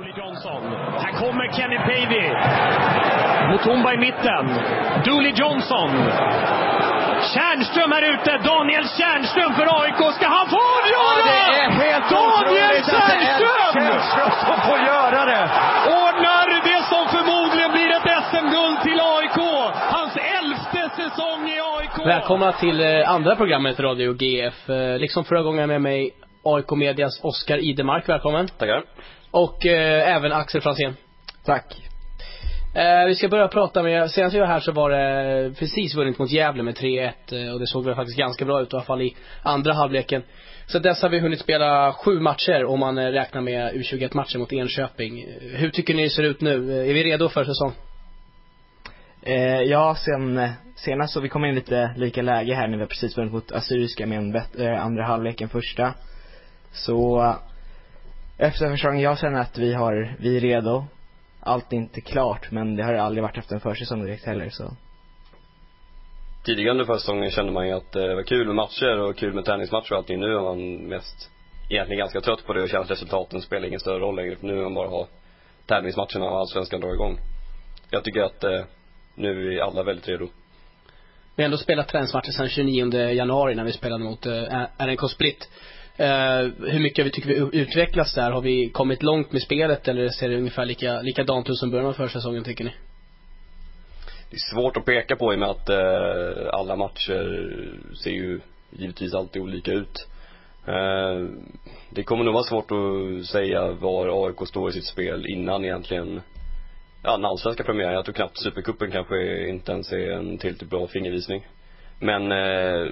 Dooley Johnson. Här kommer Kenny Pavey. Mutumba i mitten. Dooley Johnson. Tjärnström här ute. Daniel Tjärnström för AIK. Ska han få avgöra? Ja, det är helt Daniel Tjärnström! Tjärnström som får göra det. Ordnar det som förmodligen blir ett SM-guld till AIK. Hans elfte säsong i AIK. Välkomna till eh, andra programmet Radio GF. Eh, Liksom förra gången med mig AIK Medias Oskar Idemark, välkommen. Tackar. Och eh, även Axel Franzén. Tack. Eh, vi ska börja prata med, senast vi var här så var det precis vunnit mot Gävle med 3-1 eh, och det såg väl faktiskt ganska bra ut i alla fall i andra halvleken. Så dess har vi hunnit spela sju matcher om man eh, räknar med U21-matcher mot Enköping. Hur tycker ni det ser ut nu? Eh, Är vi redo för säsong? Eh, ja, sen senast så vi kom in lite lika läge här när vi precis vunnit mot Assyriska med en bättre andra halvlek än första. Så eh, efter försäsongen, jag känner att vi har, vi är redo. Allt är inte klart, men det har aldrig varit efter en försäsong direkt heller så. Tidigare under försäsongen kände man ju att eh, det var kul med matcher och kul med träningsmatcher och allting. Nu är man mest egentligen ganska trött på det och känner att resultaten spelar ingen större roll längre. För nu vill man bara ha tävlingsmatcherna och allsvenskan drar igång. Jag tycker att eh, nu är vi alla väldigt redo. Vi har ändå spelat träningsmatcher sedan 29 januari när vi spelade mot eh, RNK Split. Eh, hur mycket vi tycker vi utvecklas där? Har vi kommit långt med spelet eller ser det ungefär lika, likadant ut som början av försäsongen tycker ni? Det är svårt att peka på i och med att eh, alla matcher ser ju givetvis alltid olika ut. Eh, det kommer nog vara svårt att säga var AIK står i sitt spel innan egentligen ja, den allsvenska premiären. Jag tror knappt Supercupen kanske inte ens är en tillräckligt bra fingervisning. Men eh,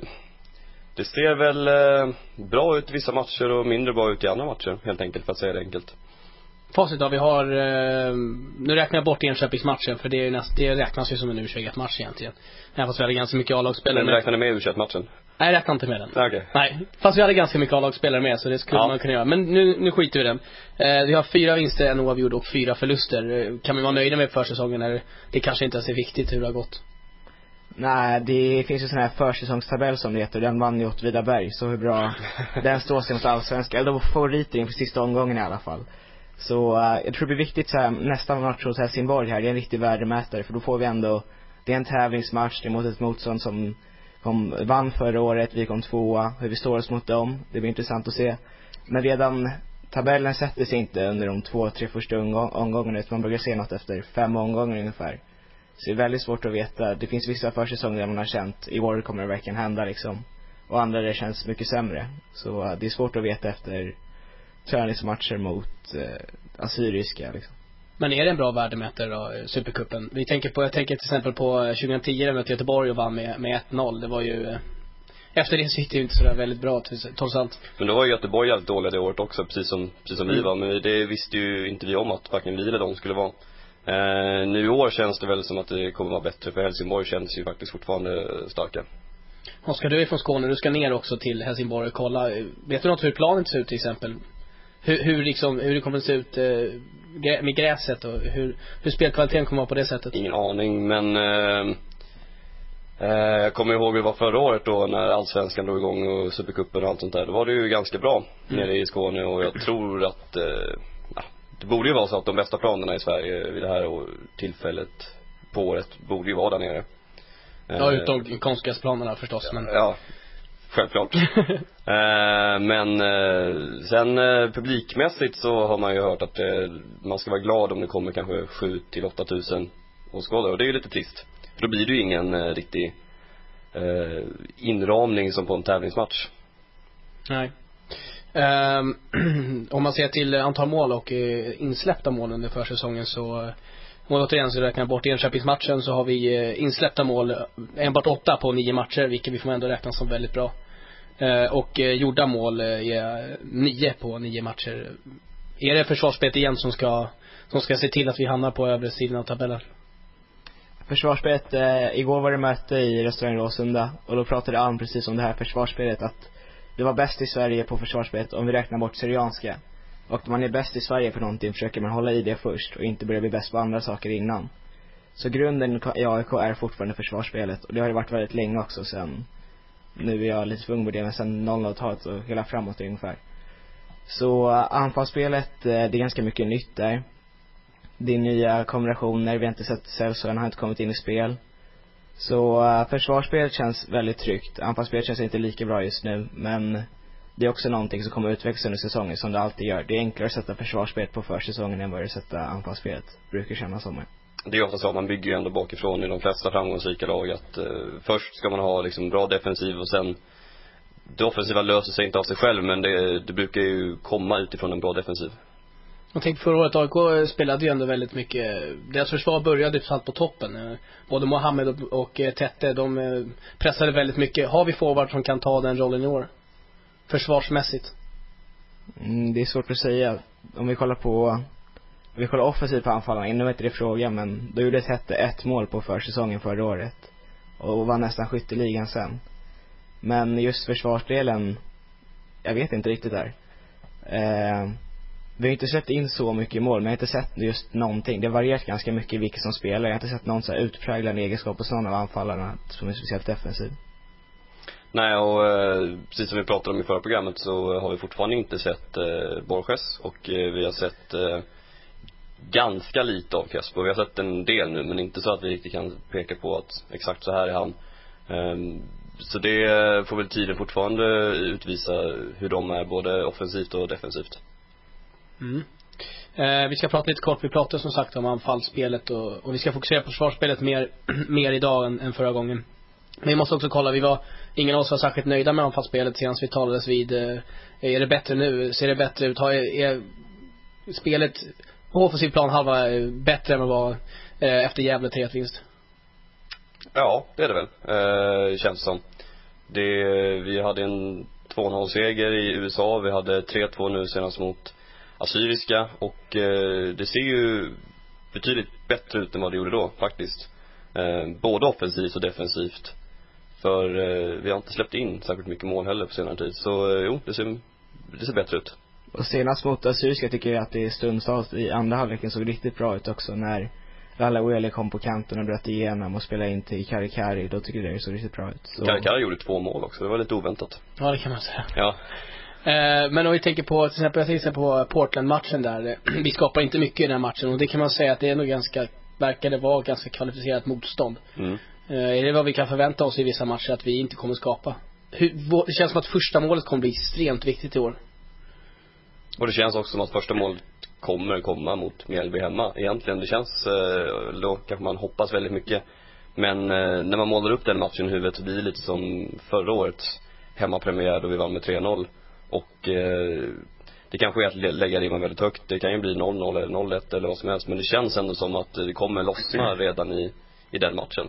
det ser väl eh, bra ut i vissa matcher och mindre bra ut i andra matcher, helt enkelt, för att säga det enkelt. Facit då, vi har, eh, nu räknar jag bort Enköpingsmatchen för det, är näst, det räknas ju som en U21-match egentligen. Även fast vi hade ganska mycket A-lagsspelare Men räknar ni med u matchen Nej, jag räknar inte med den. Nej, okej. Nej, fast vi hade ganska mycket A-lagsspelare med så det skulle Ja. man kunna göra. Men nu, nu skiter vi i den. Eh, vi har fyra vinster, en oavgjord och fyra förluster. Eh, Kan vi vara nöjda med försäsongen eller det kanske inte ens är viktigt hur det har gått? Nej, det finns ju sån här försäsongstabell som det heter, den vann ju Åtvidaberg, så hur bra den står sig mot allsvenskan, eller de var favoriter inför sista omgången i alla fall. Så eh, jag tror det blir viktigt så här, nästa match hos Helsingborg här, det är en riktig värdemätare för då får vi ändå, det är en tävlingsmatch, det är mot ett motstånd som kom, vann förra året, vi kom tvåa, hur vi står oss mot dem, det blir intressant att se. Men redan tabellen sätter sig inte under de två, tre första omgång, omgångarna utan man börjar se något efter fem omgångar ungefär. Så det är väldigt svårt att veta. Det finns vissa försäsonger där man har känt, i år kommer det verkligen hända liksom. Och andra där det känns mycket sämre. Så eh, det är svårt att veta efter träningsmatcher mot eh, Assyriska liksom. Men är det en bra värdemätare då, eh, Supercupen? Vi tänker på, jag tänker till exempel på eh, 2010 när vi mötte Göteborg och vann med, med 1-0. Det var ju, eh, efter det så gick det ju inte sådär väldigt bra trots- allt. Men då var ju Göteborg jävligt dåliga det året också, precis som, precis som vi Mm. var. Men det visste ju inte vi om att varken vi eller de skulle vara. Eh, nu i år känns det väl som att det kommer vara bättre, för Helsingborg känns ju faktiskt fortfarande starka. Oskar, du är från Skåne, du ska ner också till Helsingborg och kolla. Vet du något hur planet ser ut till exempel? Hur, hur liksom, hur det kommer att se ut eh, med gräset och hur, hur spelkvaliteten kommer att vara på det sättet? Ingen aning, men eh, eh, jag kommer ihåg hur det var förra året då när allsvenskan drog igång och supercupen och allt sånt där. Då var det ju ganska bra Mm. nere i Skåne och jag tror att, eh, det borde ju vara så att de bästa planerna i Sverige vid det här tillfället på året borde ju vara där nere. Ja, Eh, utom konstgräsplanerna förstås, men Ja, självklart. eh, men eh, sen eh, publikmässigt så har man ju hört att eh, man ska vara glad om det kommer kanske 7 till 8 tusen åskådare och det är ju lite trist. För då blir det ju ingen riktig inramning som på en tävlingsmatch. Nej. Ehm, om man ser till antal mål och eh, insläppta mål under försäsongen så eh, om man återigen så räknar jag bort Enköpingsmatchen så har vi eh, insläppta mål eh, enbart åtta på nio matcher, vilket vi får ändå räkna som väldigt bra. Eh, och eh, gjorda mål eh, är nio på nio matcher. Är det försvarsspelet igen som ska, som ska se till att vi hamnar på övre sidan av tabellen? Försvarsspelet, eh, igår var det möte i restaurang Råsunda och då pratade Alm precis om det här försvarsspelet att det var bäst i Sverige på försvarsspelet om vi räknar bort Syrianska. Och om man är bäst i Sverige på någonting försöker man hålla i det först och inte börja bli bäst på andra saker innan. Så grunden i AIK är fortfarande försvarsspelet och det har det varit väldigt länge också sen, nu är jag lite för ung på det, men sen 00-talet och hela framåt ungefär. Så eh, anfallsspelet, eh, det är ganska mycket nytt där. Det är nya kombinationer, vi har inte sett Celso han har inte kommit in i spel. Så eh, uh, försvarsspelet känns väldigt tryggt. Anfallsspelet känns inte lika bra just nu, men det är också någonting som kommer utvecklas under säsongen som det alltid gör. Det är enklare att sätta försvarsspelet på försäsongen än vad det är att sätta anfallsspelet. Brukar kännas som. Det är ofta så, man bygger ju ändå bakifrån i de flesta framgångsrika lag att uh, först ska man ha liksom bra defensiv och sen det offensiva löser sig inte av sig själv men det, det brukar ju komma utifrån en bra defensiv. Jag tänkte förra året, AIK spelade ju ändå väldigt mycket, deras försvar började allt på toppen. Eh, både Mohammed och, och eh, Tette, de eh, pressade väldigt mycket. Har vi forward som kan ta den rollen i år? Försvarsmässigt. Mm, det är svårt att säga. Om vi kollar på, om vi kollar offensivt på anfallarna, nu var inte det frågan men då gjorde Tette ett mål på försäsongen förra året. Och var nästan skytteligan sen. Men just försvarsdelen, jag vet inte riktigt där. Eh, vi har inte sett in så mycket mål, men jag har inte sett just någonting. Det har varierat ganska mycket vilka som spelar. Jag har inte sett någon så här utpräglad egenskap hos någon av anfallarna som är speciellt defensiv. Nej, och eh, precis som vi pratade om i förra programmet så har vi fortfarande inte sett eh, Borges och eh, vi har sett eh, ganska lite av Crespo. Vi har sett en del nu men inte så att vi riktigt kan peka på att exakt så här är han. Um, så det eh, får väl tiden fortfarande utvisa hur de är både offensivt och defensivt. Mm. Eh, vi ska prata lite kort, vi pratade som sagt om anfallsspelet och, och vi ska fokusera på försvarsspelet mer, mer idag än, än förra gången. Men vi måste också kolla, vi var, ingen av oss var särskilt nöjda med anfallsspelet senast vi talades vid. Eh, är det bättre nu? Ser det bättre ut? Har, är är spelet på offensiv plan halva eh, bättre än vad det var eh, efter Gävle 3 vinst? Ja, det är det väl, eh, känns som. Det, vi hade en 2-0 seger i USA, vi hade 3-2 nu senast mot Assyriska och eh, det ser ju betydligt bättre ut än vad det gjorde då faktiskt. Eh, både offensivt och defensivt. För eh, vi har inte släppt in särskilt mycket mål heller på senare tid. Så eh, jo, det ser, det ser bättre ut. Och senast mot Assyriska tycker jag att det stundtals i andra halvleken såg riktigt bra ut också när Lalla kom på kanten och bröt igenom och spelade in till Karikari. Då tycker jag det såg riktigt bra ut. Så. Karikari gjorde två mål också. Det var lite oväntat. Ja, det kan man säga. Ja. Eh, men om vi tänker på, till exempel, jag tänker på Portland-matchen där. Vi skapar inte mycket i den matchen och det kan man säga att det är nog ganska, verkar det vara ganska kvalificerat motstånd. Mm. Eh, Är det vad vi kan förvänta oss i vissa matcher, att vi inte kommer skapa? Hur, det känns som att första målet kommer bli extremt viktigt i år. Och det känns också som att första målet kommer komma mot Mjällby hemma egentligen. Det känns, eh, då kanske man hoppas väldigt mycket. Men när man målar upp den matchen i huvudet så blir det lite som förra årets hemmapremiär då vi vann med 3-0. Och eh, det kanske är att lä- lägga ribban väldigt högt. Det kan ju bli 0-0 eller 0-1 eller vad som helst. Men det känns ändå som att det kommer lossna redan i, i den matchen.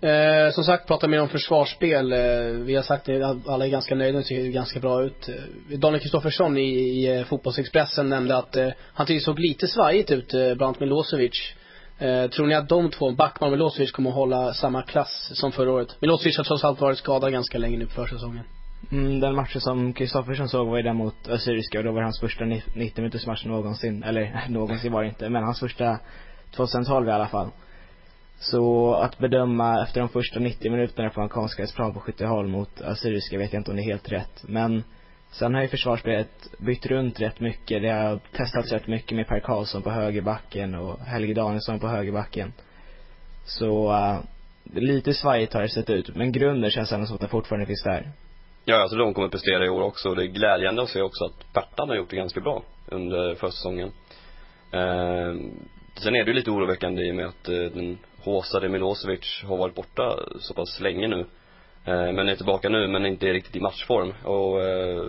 Eh, som sagt, prata mer om försvarsspel. Eh, vi har sagt det, alla är ganska nöjda, det ser ganska bra ut. Eh, Daniel Kristoffersson i, i eh, Fotbollsexpressen nämnde att eh, han tyckte såg lite svajigt ut, eh, bland Milosevic. Eh, tror ni att de två, Backman och Milosevic, kommer att hålla samma klass som förra året? Milosevic har trots allt varit skadad ganska länge nu på försäsongen. Mm, den matchen som Kristoffersson såg var ju den mot Assyriska och då var det hans första ni- 90 minuters match någonsin. Eller någonsin var det inte, men hans första 2012 i alla fall. Så att bedöma efter de första 90 minuterna på en konstgräsplan på Skytteholm mot Assyriska vet jag inte om det är helt rätt. Men sen har ju försvarsspelet bytt runt rätt mycket. Det har testats rätt mycket med Per Karlsson på högerbacken och Helge Danielsson på högerbacken. Så uh, lite svajigt har det sett ut, men grunden känns ändå som att den fortfarande finns där. Ja, alltså de kommer att prestera i år också. Och det är glädjande att se också att Bertan har gjort det ganska bra under försäsongen. Eh, sen är det ju lite oroväckande i och med att eh, den håsade Milosevic har varit borta så pass länge nu. Eh, men är tillbaka nu, men inte riktigt i matchform. Och eh,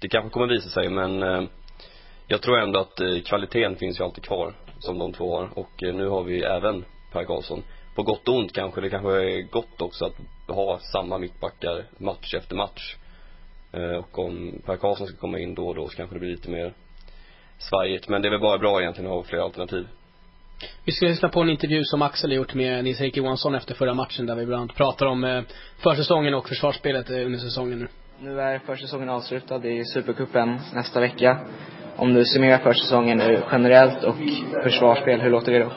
det kanske kommer visa sig, men eh, jag tror ändå att eh, kvaliteten finns ju alltid kvar, som de två har. Och eh, nu har vi även Per Karlsson. På gott och ont kanske, det kanske är gott också att ha samma mittbackar match efter match. Eh, och om Per Karlsson ska komma in då och då så kanske det blir lite mer svajigt. Men det är väl bara bra egentligen att ha fler alternativ. Vi ska lyssna på en intervju som Axel har gjort med Nils-Erik Johansson efter förra matchen där vi bland annat pratar om eh, försäsongen och försvarsspelet eh, under säsongen nu. Nu är försäsongen avslutad, är Supercupen nästa vecka. Om du summerar försäsongen nu generellt och försvarsspel, hur låter det då?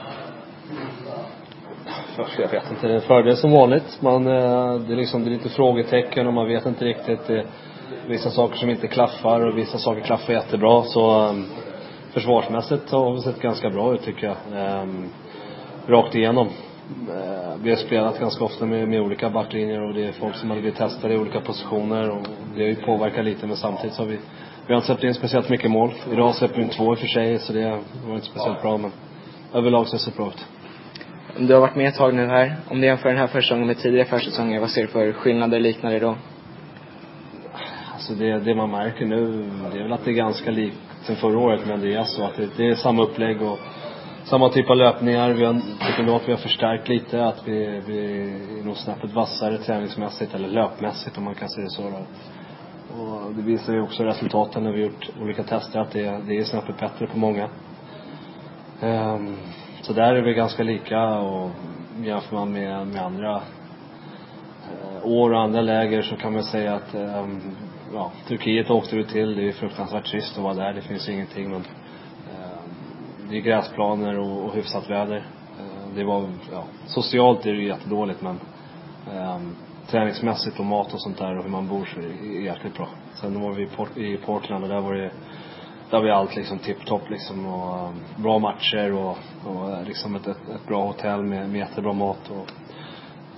Jag vet inte. Det är en fördel som vanligt. Man, eh, det är liksom, det är lite frågetecken och man vet inte riktigt. Det, vissa saker som inte klaffar och vissa saker klaffar jättebra. Så um, försvarsmässigt har vi sett ganska bra ut tycker jag. Um, rakt igenom. Uh, vi har spelat ganska ofta med, med olika backlinjer och det är folk som har blivit testade i olika positioner och det har ju påverkat lite men samtidigt så har vi vi har inte släppt in speciellt mycket mål. Idag släpper vi in två i och för sig så det var inte speciellt bra men överlag så har det sett bra ut. Om Du har varit med ett tag nu här. Om du jämför den här försäsongen med tidigare försäsonger, vad ser du för skillnader liknande då? Alltså det, det man märker nu, det är väl att det är ganska likt sen förra året med Andreas så att det, det är samma upplägg och samma typ av löpningar. Vi har, tycker nog att vi har förstärkt lite, att vi, vi är nog snäppet vassare träningsmässigt, eller löpmässigt om man kan säga så då. Och det visar ju också resultaten när vi gjort olika tester att det, det är snäppet bättre på många. Um, så där är vi ganska lika och jämför man med, med andra eh, år och andra läger så kan man säga att um, ja, Turkiet åkte vi till. Det är fruktansvärt trist att vara där. Det finns ingenting men um, det är gräsplaner och, och hyfsat väder. Uh, det var, ja, socialt är det jättedåligt men um, träningsmässigt och mat och sånt där och hur man bor så är det jäkligt bra. Sen var vi i Portland och där var det där var allt liksom tipptopp liksom och um, bra matcher och, och eh, liksom ett, ett, ett bra hotell med, med jättebra mat och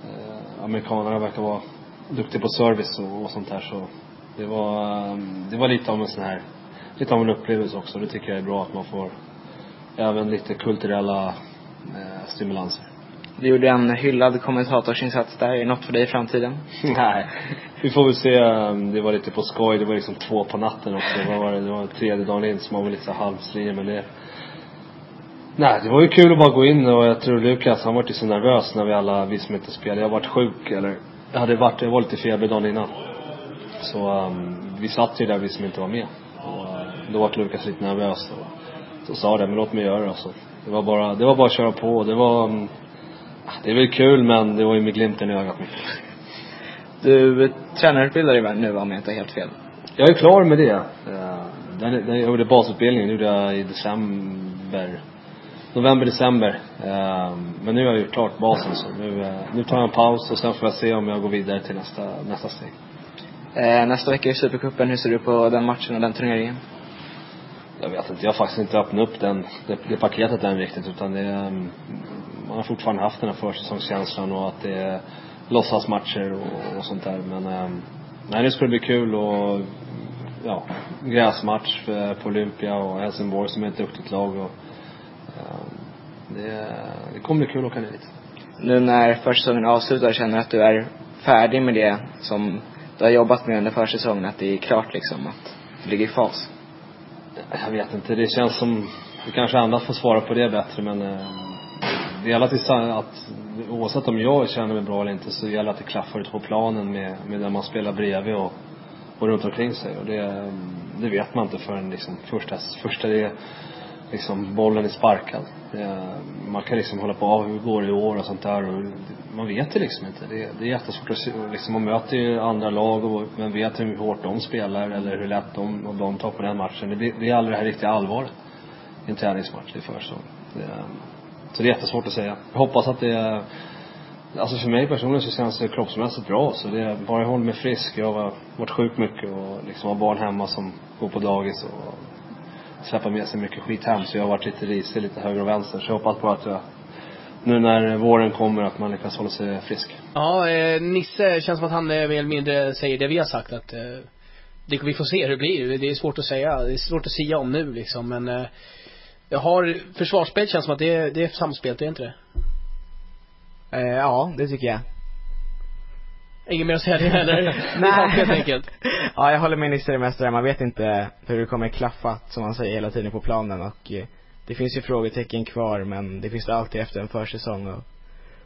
eh, amerikanerna verkar vara duktiga på service och, och sånt där så det var, um, det var lite av en sån här, lite av en upplevelse också. Det tycker jag är bra att man får även lite kulturella eh, stimulanser. Du gjorde en hyllad kommentatorsinsats där. Är det något för dig i framtiden? Nej. Vi får väl se. Um, det var lite på skoj. Det var liksom två på natten också. Vad var det? Det var tredje dagen in så man var lite så halvslirig men det Nej, det var ju kul att bara gå in och jag tror Lukas, han var ju så nervös när vi alla, vi som inte spelade. Jag varit sjuk eller, jag hade varit, jag var lite feber dagen innan. Så um, vi satt ju där vi som inte var med. Och uh, då var Lukas lite nervös och så sa det, men låt mig göra det. Så det var bara, det var bara att köra på. Det var um, det är väl kul men det var ju med glimten i ögat. Du tränarutbildar dig nu om jag inte har helt fel? Jag är klar med det. Den, den, jag gjorde basutbildningen, gjorde jag i december. November, december. Men nu har jag gjort klart basen så nu, nu tar jag en paus och sen får jag se om jag går vidare till nästa, nästa steg. nästa vecka i Supercupen, hur ser du på den matchen och den turneringen? Jag vet inte, jag har faktiskt inte öppnat upp den, det, det paketet än riktigt utan det är, man har fortfarande haft den här försäsongskänslan och att det är låtsasmatcher och, och sånt där. Men eh, nej, det ska bli kul och ja, gräsmatch på Olympia och Helsingborg som är ett duktigt lag och eh, det, det kommer bli kul att åka dit. Nu när försäsongen är avslutad, känner du att du är färdig med det som du har jobbat med under försäsongen? Att det är klart liksom, att du ligger i fas? Jag vet inte, det känns som, det kanske andra får svara på det bättre men eh, det gäller att, att oavsett om jag känner mig bra eller inte så gäller det att det klaffar ute på planen med, med den man spelar bredvid och, och runt omkring sig och det, det vet man inte förrän liksom första, första det liksom bollen är sparkad. Det, man kan liksom hålla på, ah, hur går det i år och sånt där och man vet det liksom inte. Det, det är jättesvårt att se, liksom man möter ju andra lag och man vet hur hårt de spelar eller hur lätt de, och de tar på den matchen. Det, det är aldrig det här riktiga allvaret i en träningsmatch, det är försäsong. Det, så det är jättesvårt att säga. Jag hoppas att det Alltså för mig personligen så känns det kroppsmässigt bra. Så det bara jag håller mig frisk. Jag har varit sjuk mycket och liksom har barn hemma som går på dagis och släpper med sig mycket skit hem. Så jag har varit lite risig lite höger och vänster. Så jag hoppas bara att jag nu när våren kommer att man lyckas hålla sig frisk. Ja, eh, Nisse känns som att han mer eller mindre säger det vi har sagt att eh, det, vi får se hur det blir. Det är svårt att säga. Det är svårt att säga om nu liksom men eh, jag har, försvarsspel känns som att det är, det är samspelt, det är inte det? Eh, ja, det tycker jag. Inget mer att säga det heller? Nej. helt enkelt. ja, jag håller med Nisse det mesta Man vet inte hur det kommer klaffa, som man säger hela tiden på planen och eh, det finns ju frågetecken kvar men det finns det alltid efter en försäsong och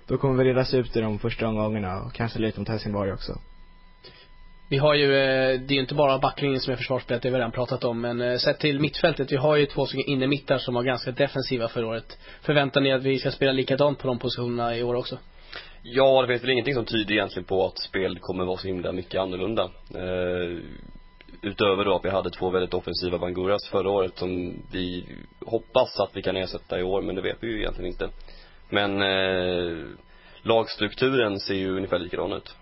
då kommer vi redas ut i de första omgångarna och kanske lite mot Helsingborg också. Vi har ju, eh, det är ju inte bara backlinjen som är försvarsspelet, det har vi redan pratat om, men eh, sett till mittfältet, vi har ju två stycken innermittar som var ganska defensiva förra året. Förväntar ni att vi ska spela likadant på de positionerna i år också? Ja, det finns väl ingenting som tyder egentligen på att spelet kommer vara så himla mycket annorlunda. Eh, utöver då att vi hade två väldigt offensiva Banguras förra året som vi hoppas att vi kan ersätta i år, men det vet vi ju egentligen inte. Men eh, lagstrukturen ser ju ungefär likadan ut.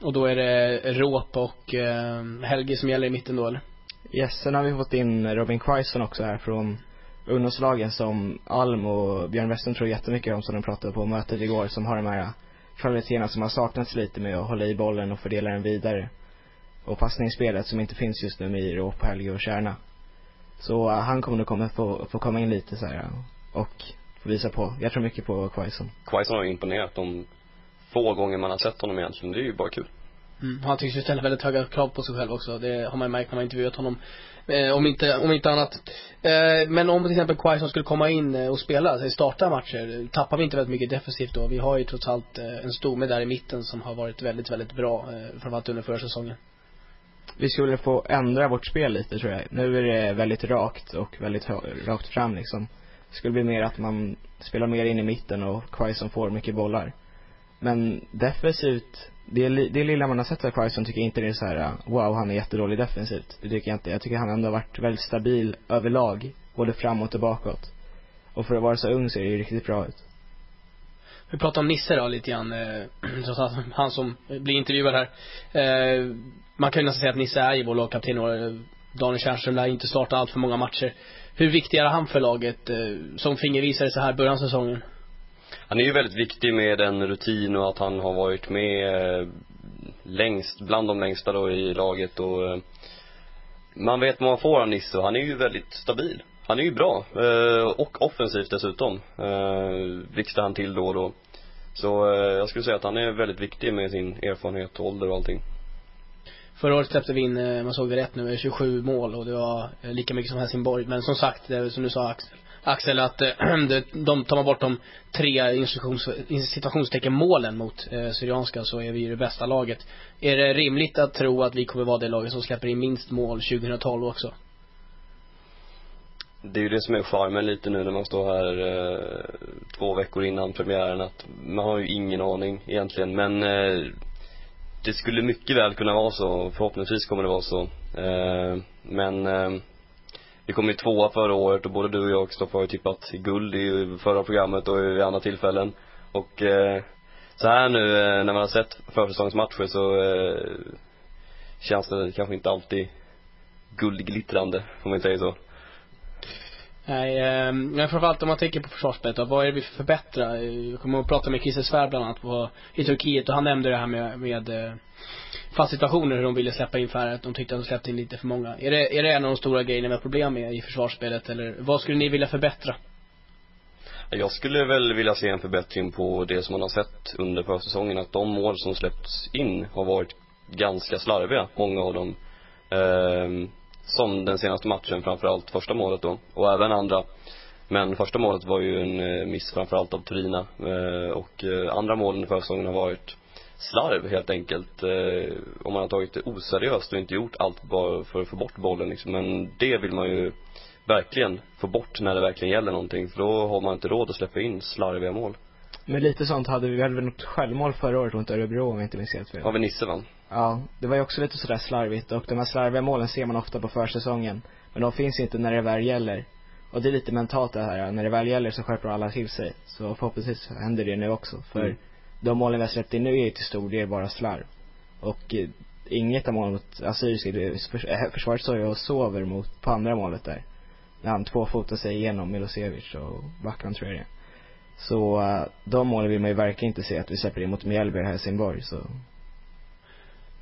Och då är det Råp och eh, Helge som gäller i mitten då eller? Yes, sen har vi fått in Robin Quaison också här från ungdomslagen som Alm och Björn Westlund tror jättemycket om som de pratade på mötet igår som har de här kvaliteterna som har saknats lite med att hålla i bollen och fördela den vidare. Och passningsspelet som inte finns just nu med Råp, Helge och Kärna. Så uh, han kommer nog komma få, få komma in lite så här och få visa på. Jag tror mycket på Quaison. Quaison har imponerat de få gånger man har sett honom egentligen. Det är ju bara kul. Mm. Han tycks ju ställa väldigt höga krav på sig själv också. Det har man märkt när man intervjuat honom. Eh, om inte, om inte annat. Eh, men om till exempel Quaison skulle komma in eh, och spela, sig starta matcher, tappar vi inte väldigt mycket defensivt då? Vi har ju trots allt eh, en stomme där i mitten som har varit väldigt, väldigt bra, eh, framförallt under förra säsongen. Vi skulle få ändra vårt spel lite tror jag. Nu är det väldigt rakt och väldigt rakt fram liksom. Det skulle bli mer att man spelar mer in i mitten och Quaison får mycket bollar. Men defensivt det, det lilla man har sett av Quaison tycker jag inte det är så här, uh, wow han är jättedålig defensivt. Det tycker jag inte. Jag tycker han ändå har varit väldigt stabil överlag. Både framåt och bakåt. Och för att vara så ung ser det ju riktigt bra ut. Vi pratar om Nisse då lite grann, eh, han som blir intervjuad här. Eh, man kan ju nästan säga att Nisse är ju vår lagkapten och eh, Daniel Tjärnström lär inte starta allt för många matcher. Hur viktig är han för laget, som fingervisare så här början av säsongen? Han är ju väldigt viktig med den rutin och att han har varit med eh, längst, bland de längsta då i laget och eh, man vet vad man får av Nisse och han är ju väldigt stabil. Han är ju bra, eh, och offensivt dessutom, eh, blixtrar han till då och då. Så eh, jag skulle säga att han är väldigt viktig med sin erfarenhet, ålder och allting. Förra året släppte vi in, man såg det rätt nu, 27 mål och det var lika mycket som Helsingborg. Men som sagt, som du sa Axel, Axel, att eh, de, de, tar man bort de tre situationstecken målen mot eh, Syrianska så är vi ju det bästa laget. Är det rimligt att tro att vi kommer vara det laget som släpper in minst mål 2012 också? Det är ju det som är charmen lite nu när man står här eh, två veckor innan premiären att man har ju ingen aning egentligen men eh, det skulle mycket väl kunna vara så, förhoppningsvis kommer det vara så. Eh, men eh, vi kom ju tvåa förra året och både du och jag Kristoffer har ju tippat guld i förra programmet och i andra tillfällen. Och eh, så här nu eh, när man har sett försäsongsmatcher så eh, känns det kanske inte alltid guldglittrande, om man säger så. Nej, eh, men framförallt om man tänker på försvarsspelet då, vad är det vi förbättrar? Jag kommer att prata med Christer Svärd bland annat på, i Turkiet och han nämnde det här med, med eh, fast situationer hur de ville släppa in färre, att de tyckte att de släppte in lite för många. Är det, är det en av de stora grejerna vi har problem med i försvarsspelet eller vad skulle ni vilja förbättra? Jag skulle väl vilja se en förbättring på det som man har sett under försäsongen, att de mål som släppts in har varit ganska slarviga, många av dem. Eh, som den senaste matchen, framförallt första målet då, och även andra. Men första målet var ju en eh, miss framförallt av Turina eh, och eh, andra målen i försäsongen har varit slarv helt enkelt. Om man har tagit det oseriöst och inte gjort allt bara för att få bort bollen liksom. Men det vill man ju verkligen få bort när det verkligen gäller någonting. För då har man inte råd att släppa in slarviga mål. Men lite sånt hade vi, vi hade väl något självmål förra året mot Örebro om jag inte minns helt fel. Ja, Nisse vann. Ja, det var ju också lite sådär slarvigt och de här slarviga målen ser man ofta på försäsongen. Men de finns inte när det väl gäller. Och det är lite mentalt det här, när det väl gäller så skärper alla till sig. Så förhoppningsvis händer det nu också. För mm de målen vi har släppt in nu är ju till stor del bara slarv. Och eh, inget av målen mot Assyriska, eh, försvaret står ju och sover mot, på andra målet där. När han tvåfotar sig igenom Milosevic och Backman tror jag det Så uh, de målen vill man ju verkligen inte se att vi släpper in mot Mjällby och Helsingborg så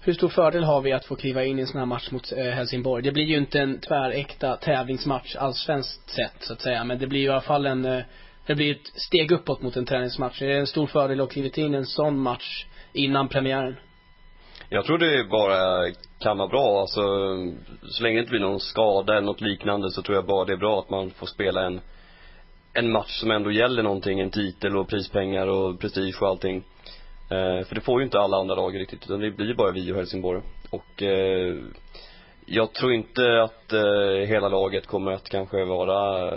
hur stor fördel har vi att få kliva in i en sån här match mot eh, Helsingborg? Det blir ju inte en tväräkta tävlingsmatch allsvenskt sett så att säga, men det blir ju i alla fall en eh, det blir ett steg uppåt mot en träningsmatch. Det är en stor fördel att kliva in i en sån match innan premiären. Jag tror det bara kan vara bra, alltså så länge det inte blir någon skada eller något liknande så tror jag bara det är bra att man får spela en en match som ändå gäller någonting, en titel och prispengar och prestige och allting. Eh, för det får ju inte alla andra lag riktigt, utan det blir bara vi och Helsingborg. Och eh, jag tror inte att eh, hela laget kommer att kanske vara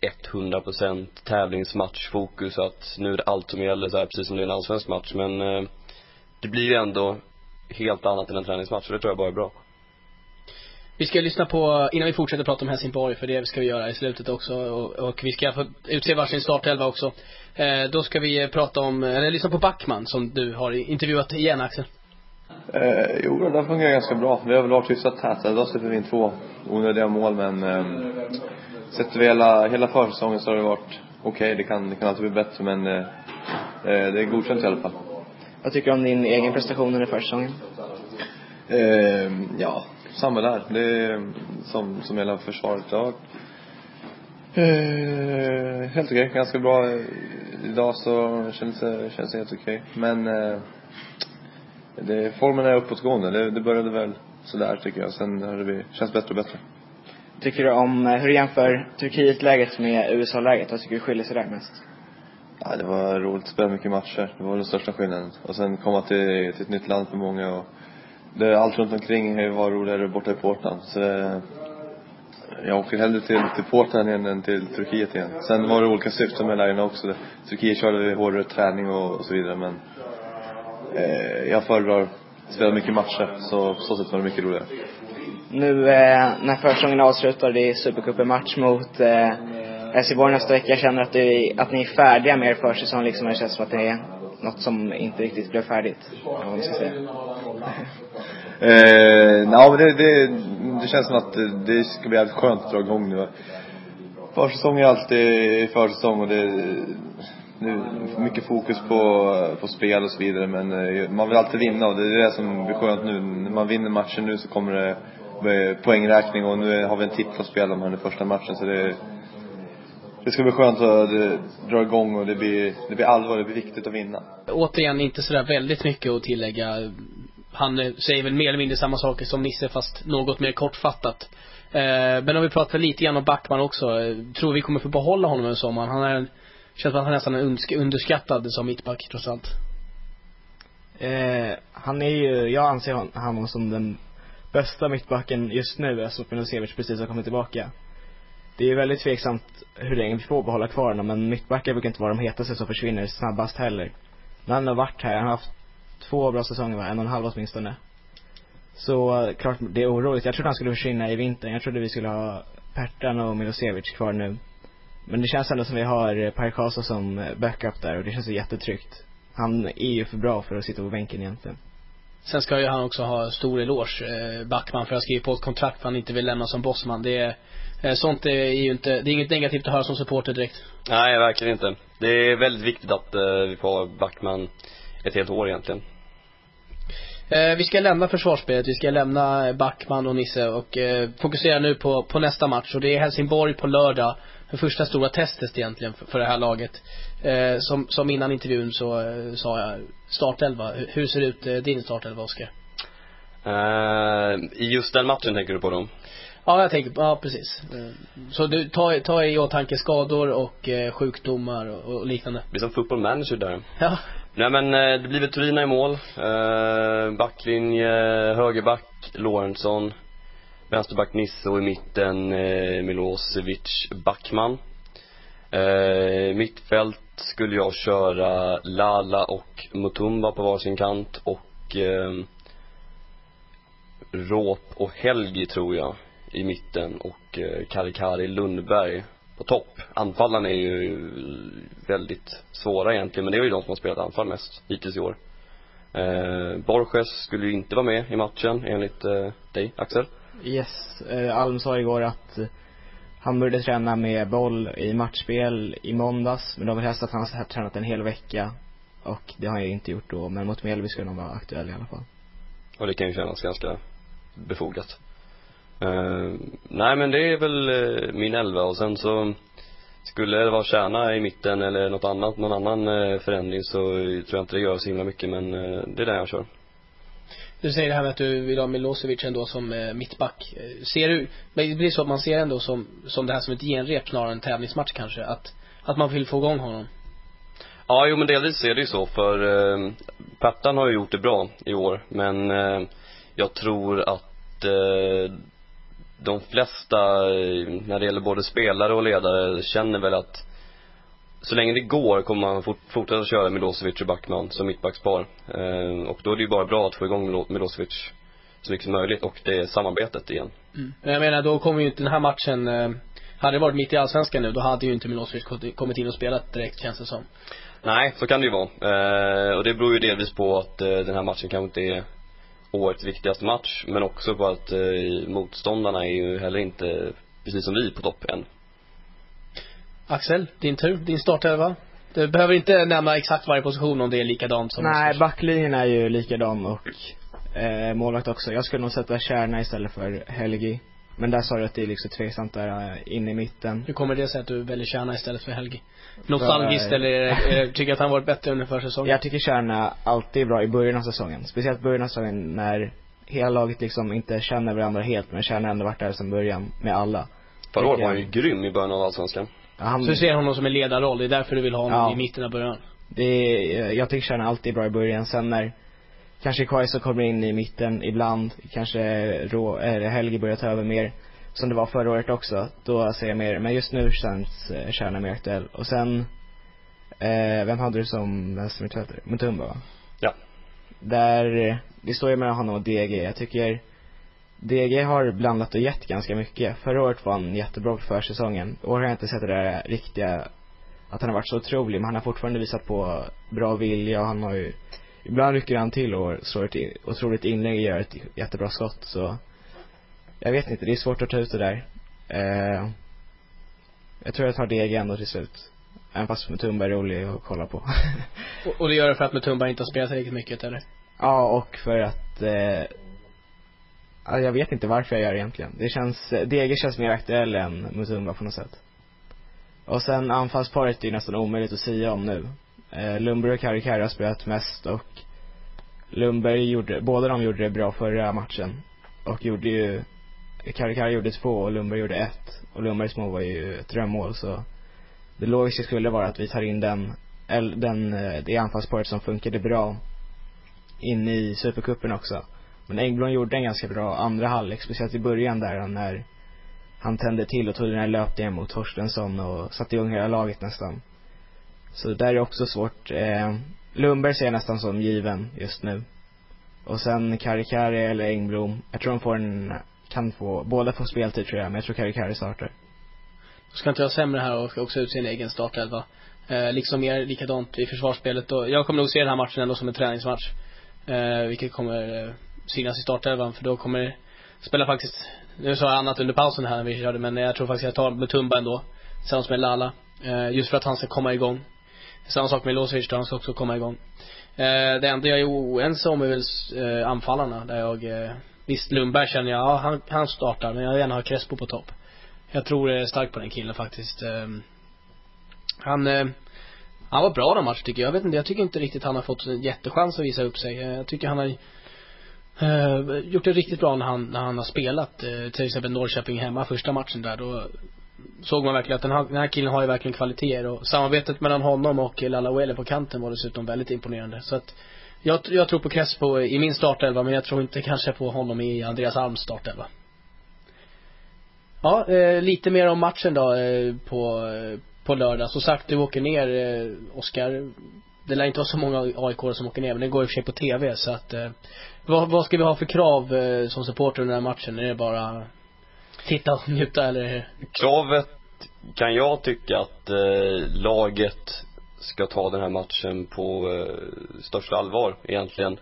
100% tävlingsmatchfokus att nu är det allt som gäller så här, precis som det är en allsvensk match men eh, det blir ju ändå helt annat än en träningsmatch och det tror jag bara är bra. Vi ska lyssna på, innan vi fortsätter prata om Helsingborg, för det ska vi göra i slutet också, och, och vi ska få utse varsin startelva också. Eh, då ska vi prata om, eller lyssna på Backman som du har intervjuat igen Axel. Eh, jo, det fungerar ganska bra. Vi har väl varit hyfsat täta. Idag släpper vi in två onödiga mål men eh, sett över hela, hela försäsongen så har det varit okej. Det, kan, det kan alltid bli bättre men eh, eh, det är godkänt i alla fall. Vad tycker du om din egen prestation under försäsongen? Eh, ja, samma där. Det är som, som hela försvaret. Ja. Eh, helt okej. Ganska bra. Idag så känns det, känns det helt okej. Men eh, det, formen är uppåtgående. Det, det började väl sådär tycker jag. Sen har det blivit, känns bättre och bättre. Tycker du om, eh, hur du jämför Turkiet-läget med USA-läget? Vad tycker du skiljer sig där mest? Ja, det var roligt att spela mycket matcher. Det var den största skillnaden. Och sen komma till, till ett nytt land för många och det, allt runt omkring har ju varit roligare borta i Portland. Så eh, jag åker hellre till, till Portland igen än till Turkiet igen. Sen var det olika syften med lägren också. Turkiet körde hårdare träning och, och så vidare men eh, jag föredrar att spela mycket matcher. Så på så sätt var det mycket roligare. Nu eh, när försäsongen avslutar, det är Supercupen-match mot eh, Helsingborg nästa vecka. Jag känner att, det, att ni är färdiga med er försäsong liksom. Det känns som att det är något som inte riktigt blev färdigt. Eller vad man ska säga. Eh, nej, men det, det, det känns som att det, det ska bli jävligt skönt att dra igång nu. Försäsong är alltid försäsong och det, nu, mycket fokus på, på spel och så vidare men eh, man vill alltid vinna och det är det som blir skönt nu. När man vinner matchen nu så kommer det poängräkning och nu har vi en titel att spela om här nu första matchen så det det ska bli skönt att det dra igång och det blir, det blir allvar, det blir viktigt att vinna. Återigen, inte sådär väldigt mycket att tillägga. Han säger väl mer eller mindre samma saker som Nisse fast något mer kortfattat. Eh, men om vi pratar lite grann om Backman också. Eh, tror vi kommer få behålla honom en sommar. Han är känns som att han nästan är undersk- underskattad som mittback trots allt. Eh, han är ju, jag anser hon- honom som den bästa mittbacken just nu eftersom Milosevic precis har kommit tillbaka. Det är ju väldigt tveksamt hur länge vi får behålla kvar honom men mittbackar brukar inte vara de hetaste som försvinner snabbast heller. Men han har varit här, han har haft två bra säsonger va, en och en halv åtminstone. Så eh, klart det är oroligt. Jag trodde han skulle försvinna i vintern. Jag trodde vi skulle ha Pertan och Milosevic kvar nu. Men det känns ändå som vi har eh, Parikasa som eh, backup där och det känns ju jättetryggt. Han är ju för bra för att sitta på bänken egentligen. Sen ska ju han också ha stor eloge, eh, Backman, för att ha skrivit på ett kontrakt för han inte vill lämna som bossman. Det är, sånt är ju inte, det är inget negativt att höra som supporter direkt. Nej, verkligen inte. Det är väldigt viktigt att eh, vi får ha Backman ett helt år egentligen. Eh, vi ska lämna försvarsspelet, vi ska lämna Backman och Nisse och eh, fokusera nu på, på nästa match och det är Helsingborg på lördag. Det första stora testet egentligen för, för det här laget. Eh, som, som innan intervjun så eh, sa jag startelva. Hur, ser ut eh, din startelva, Oskar? Eh, I just den matchen tänker du på då? Ja, jag tänker, ja precis. Så du, ta, ta i åtanke skador och eh, sjukdomar och, och liknande. Det är som football manager där. Ja. Nej men eh, det blir väl Turina i mål. Eh, backlinje, högerback Lorentzon. Vänsterback Nisse och i mitten eh, Milosevic Backman. Eh, mittfält skulle jag köra Lala och Mutumba på varsin kant och eh, Råp och Helgi tror jag i mitten och eh, Karikari Lundberg på topp. Anfallarna är ju väldigt svåra egentligen, men det är ju de som har spelat anfall mest hittills i år. Eh, Borges skulle ju inte vara med i matchen enligt eh, dig, Axel. Yes, eh, Alm sa igår att eh, han började träna med boll i matchspel i måndags, men de vill helst att han har tränat en hel vecka. Och det har han ju inte gjort då, men mot Mjällby skulle han vara aktuell i alla fall. Och det kan ju kännas ganska befogat. Eh, nej men det är väl eh, min elva och sen så skulle det vara Kärna i mitten eller något annat, någon annan eh, förändring så tror jag inte det gör så himla mycket men det är det jag kör. Du säger det här med att du vill ha Milosevic ändå som mittback. Ser du, men det blir så att man ser ändå som, som det här som ett genrep snarare än tävlingsmatch kanske. Att, att man vill få igång honom. Ja, jo men delvis är det ju så för eh, Pertan har ju gjort det bra i år men eh, jag tror att eh, de flesta, när det gäller både spelare och ledare, känner väl att så länge det går kommer man fort, fortsätta köra Milosevic och Backman som mittbackspar. Eh, och då är det ju bara bra att få igång Milo- Milosevic så mycket som möjligt och det är samarbetet igen. Men jag menar, då kommer ju inte den här matchen, eh, hade det varit mitt i allsvenskan nu, då hade ju inte Milosevic kommit- kommit in och spelat direkt känns det som. Nej, så kan det ju vara. Eh, och det beror ju delvis på att eh, den här matchen kanske inte är årets viktigaste match, men också på att eh, motståndarna är ju heller inte, precis som vi, på topp än. Axel, din tur, din startelva. Du behöver inte nämna exakt varje position om det är likadant som Nej, backlinjen är ju likadan och eh, målvakt också. Jag skulle nog sätta Kärna istället för Helgi. Men där sa du att det är liksom tveksamt där eh, inne i mitten. Hur kommer det sig att du väljer Kärna istället för Helgi? Nostalgiskt eller är det- är det- tycker att han varit bättre under försäsongen? Jag tycker Kärna alltid är bra i början av säsongen. Speciellt början av säsongen när hela laget liksom inte känner varandra helt, men Kärna har ändå varit där sedan början med alla. Förra året var han ju grym i början av Allsvenskan. Han, Så du ser honom som en ledarroll, det är därför du vill ha honom Ja. i mitten av början? Det är, jag tycker Kärna alltid är bra i början. Sen när kanske Quaiso kommer in i mitten ibland, kanske Rå, eller Helgi börjar ta över mer, som det var förra året också, då ser jag mer, men just nu känns eh, Kärna mer aktuell. Och sen, eh, vem hade du som vänstermittfältare? Mutumba va? Ja. Där, det står ju mellan honom och DG. Jag tycker DG har blandat och gett ganska mycket. Förra året var han jättebra på försäsongen. I år har jag inte sett det där riktiga, att han har varit så otrolig, men han har fortfarande visat på bra vilja och han har ju, ibland rycker han till och slår ett otroligt inlägg och gör ett jättebra skott, så jag vet inte, det är svårt att ta ut det där. Eh, jag tror jag tar DG ändå till slut. Även fast Mutumba är rolig att kolla på. Och, och det gör det för att Mutumba inte har spelat riktigt mycket eller? Ja, och för att eh, ja, jag vet inte varför jag gör det egentligen. Det känns, DG känns mer aktuell än Mutumba på något sätt. Och sen anfallsparet är ju nästan omöjligt att säga om nu. Eh, Lundberg och Karikari har spelat mest och Lundberg gjorde, båda de gjorde det bra förra matchen. Och gjorde ju, Karikari gjorde två och Lundberg gjorde ett. Och Lundbergs mål var ju ett drömmål så det logiska skulle vara att vi tar in den, eller den, eh, det anfallsparet som funkade bra in i Supercupen också. Men Engblom gjorde en ganska bra andra halvlek, speciellt i början där när han tände till och tog den här löpningen mot Torstensson och satte igång hela laget nästan. Så där är det också svårt. Eh, Lundberg ser jag nästan som given just nu. Och sen Karikari eller Engblom. Jag tror de får en, kan få, båda får speltid tror jag, men jag tror Karikari startar. Då ska inte vara sämre här och också ut sin egen startelva. Eh, liksom mer likadant i försvarsspelet och jag kommer nog se den här matchen ändå som en träningsmatch. Eh, vilket kommer eh, synas i startelvan för då kommer spela faktiskt, nu sa jag annat under pausen här när vi körde men jag tror faktiskt jag tar Mutumba ändå. Tillsammans med Lala. Eh, just för att han ska komma igång. Samma sak med Milosevic då, han ska också komma igång. Eh, det enda jag är oense om är väl eh, anfallarna där jag, eh, visst Lundberg känner jag, ja han, han startar men jag vill gärna ha Crespo på topp. Jag tror eh, starkt på den killen faktiskt. Eh, han, eh, han var bra den matchen tycker jag. Jag vet inte, jag tycker inte riktigt han har fått en jättechans att visa upp sig. Eh, Jag tycker han har eh, gjort det riktigt bra när han, när han har spelat. Uh, till exempel Norrköping hemma första matchen där. Då såg man verkligen att den här, den här killen har ju verkligen kvaliteter och samarbetet mellan honom och Lalla Welle på kanten var dessutom väldigt imponerande. Så att jag, jag tror på Crespo i min startelva men jag tror inte kanske på honom i Andreas Alms startelva. Ja, eh, lite mer om matchen då eh, på, eh, på lördag. Som sagt, du åker ner, eh, Oskar. Det lär inte vara så många aik som åker ner, men det går i och för sig på TV så att eh, vad, vad ska vi ha för krav eh, som supporter under den här matchen? Är det bara sitta och njuta eller? Kravet kan jag tycka att eh, laget ska ta den här matchen på eh, största allvar egentligen.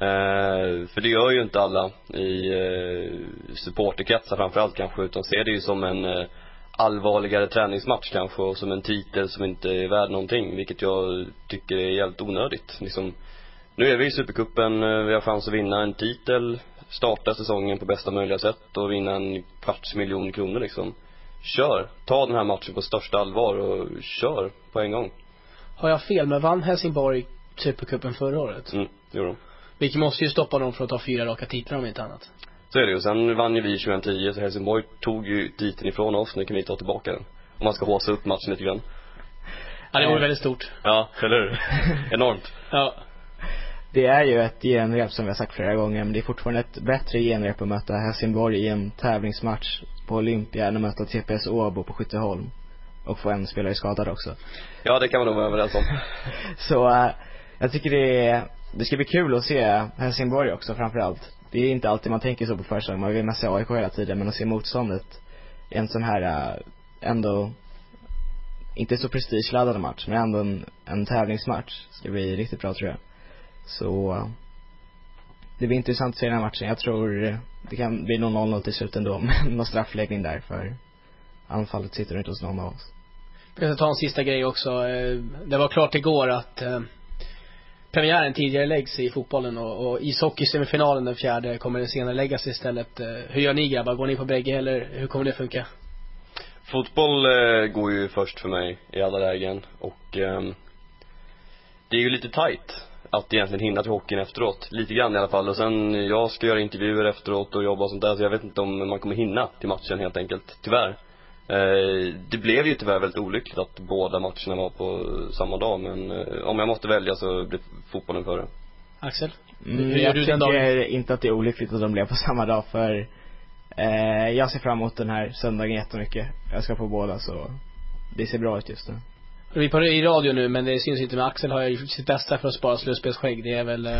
Eh, för det gör ju inte alla i eh, supporterkretsar framförallt kanske, utan ser det ju som en eh, allvarligare träningsmatch kanske och som en titel som inte är värd någonting, vilket jag tycker är helt onödigt. Liksom, nu är vi i Supercupen, eh, vi har chans att vinna en titel, starta säsongen på bästa möjliga sätt och vinna en kvarts miljon kronor liksom. Kör! Ta den här matchen på största allvar och kör på en gång. Har jag fel, men vann Helsingborg Supercupen förra året? Mm, det gjorde de. Vilket måste ju stoppa dem från att ta fyra raka titlar om inte annat. Så är det ju. Sen vann ju vi 2010 så Helsingborg tog ju titeln ifrån oss. Nu kan vi ta tillbaka den. Om man ska håsa upp matchen lite grann. Ja, det vore väldigt stort. Ja, eller hur? Enormt. Ja. Det är ju ett genrep som vi har sagt flera gånger, men det är fortfarande ett bättre genrep att möta Helsingborg i en tävlingsmatch på Olympia än att möta TPS Åbo på Skytteholm. Och få en spelare skadad också. Ja, det kan man nog vara överens om. Så, äh, jag tycker det är, det ska bli kul att se Helsingborg också framförallt. Det är inte alltid man tänker så på försäsongen, man vill mest se AIK hela tiden, men att se motståndet i en sån här, äh, ändå, inte så prestigeladdad match, men ändå en, en tävlingsmatch, ska bli riktigt bra tror jag. Så, det blir intressant att se den här matchen. Jag tror eh, det kan bli någon 0-0 till slut ändå, men någon straffläggning där för anfallet sitter inte hos någon av oss. Jag ska ta en sista grej också. Eh, Det var klart igår att eh, premiären tidigare läggs i fotbollen och, och ishockey-semifinalen den fjärde kommer den senare läggas istället. Eh, Hur gör ni grabbar? Går ni på bägge eller hur kommer det funka? Fotboll eh, går ju först för mig i alla lägen och ehm, det är ju lite tight att egentligen hinna till hockeyn efteråt. Lite grann i alla fall. Och sen, jag ska göra intervjuer efteråt och jobba och sånt där så jag vet inte om man kommer hinna till matchen helt enkelt. Tyvärr. Eh, det blev ju tyvärr väldigt olyckligt att båda matcherna var på samma dag men eh, om jag måste välja så blir fotbollen före. Axel? Mm, jag tycker inte att det är olyckligt att de blev på samma dag för eh, jag ser fram emot den här söndagen jättemycket. Jag ska på båda så det ser bra ut just nu. Vi är på i radio nu men det syns inte men Axel har ju sitt bästa för att spara slutspelsskägg. Det är väl eh,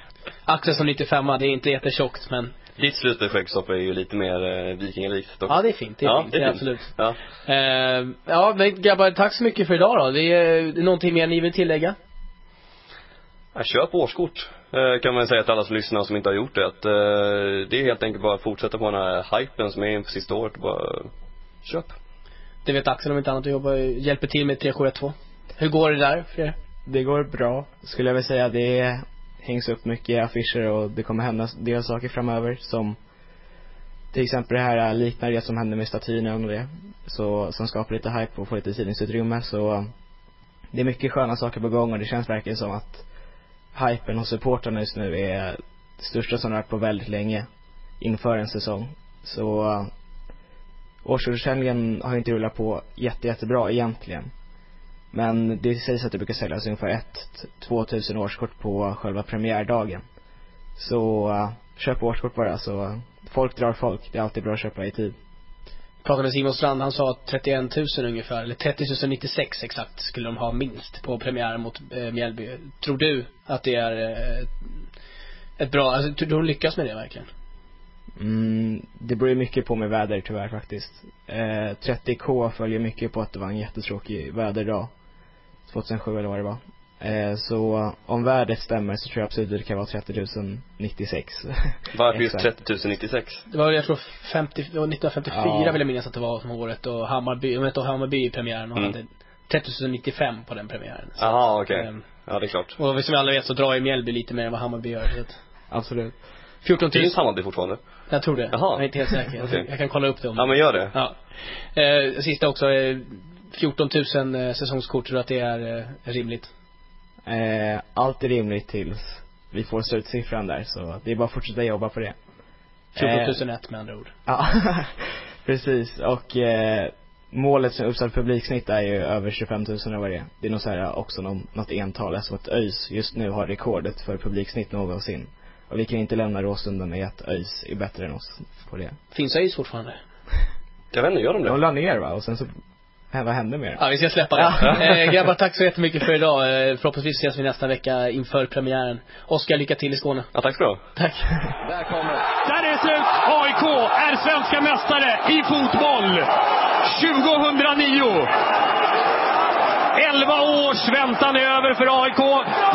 Axel som 95 det är inte jättetjockt men Ditt slutspelsskäggstopp är ju lite mer eh, vikingalikt dock. Ja det är fint, det är Ja, fint, det är fint. absolut. Ja. Eh, ja men grabbar, tack så mycket för idag då. Det är, det är någonting mer ni vill tillägga? Ja, köp årskort, eh, kan man säga till alla som lyssnar som inte har gjort det. Att, eh, det är helt enkelt bara att fortsätta på den här hypen som är inför sista året. Bara, köp. Det vet Axel om inte annat och jobbar, hjälper till med 3712. Hur går det där för er? Det går bra, skulle jag vilja säga. Det hängs upp mycket affischer och det kommer hända del saker framöver som till exempel det här liknar det som hände med statyn och det. Så, som skapar lite hype och får lite tidningsutrymme så det är mycket sköna saker på gång och det känns verkligen som att hypen hos supportrarna just nu är det största som det har varit på väldigt länge inför en säsong. Så årsförsäljningen har inte rullat på jätte, jättebra egentligen. Men det sägs att det brukar säljas ungefär ett, två tusen årskort på själva premiärdagen. Så uh, köp årskort bara så folk drar folk. Det är alltid bra att köpa i tid. pratade med Simon Strand, han sa att 31 000 ungefär, eller 30 096 exakt, skulle de ha minst på premiären mot eh, Mjällby. Tror du att det är eh, ett bra, alltså tror du de lyckas med det verkligen? Mm, det beror ju mycket på med väder tyvärr faktiskt. Eh, 30K följer mycket på att det var en jättetråkig väderdag. 2007 eller vad det var. Eh, så om vädret stämmer så tror jag absolut att det kan vara 30 096. Varför just Exakt. 30 096? Det var jag tror 50, det var 1954 Ja. vill jag minnas att det var som året och Hammarby, jag vet inte Hammarby i premiären och Mm. hade 30 095 på den premiären. Jaha, okej. ehm, Ja, det är klart. och som alla vet så drar ju Mjällby lite mer än vad Hammarby gör. Så att, Absolut. 14 000, Finns Hammarby fortfarande? jag tror det. Jaha. Jag är inte helt säker. Okej. Jag kan kolla upp det om Ja, men gör det. Ja. Eh, sista också, eh, 14 000 eh, säsongskort, tror du att det är eh, rimligt? Eh, allt är rimligt tills vi får slutsiffran där så det är bara att fortsätta jobba på det. 14 Eh, 001 med andra ord. Ja, precis. Och eh, målet som uppsatt publiksnitt är ju över 25 000 eller vad det är. Det är nog så här också någon, något ental. Alltså att ÖIS just nu har rekordet för publiksnitt någonsin. Och vi kan inte lämna Råsunda med att ÖIS är bättre än oss på det. Finns ÖIS fortfarande? Jag vet inte, gör de De det? la ner va? Och sen så, äh, vad hände med det? Ja, vi ska släppa det. eh, grabbar, tack så jättemycket för idag. Eh, förhoppningsvis ses vi nästa vecka inför premiären. Oskar, lycka till i Skåne. Ja, tack ska du ha. Tack. Där är det slut! AIK är svenska mästare i fotboll 2009. 11 års väntan är över för AIK.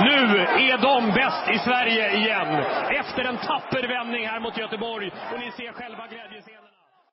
Nu är de bäst i Sverige igen. Efter en tapper vändning här mot Göteborg. Och ni ser själva glädjescenen.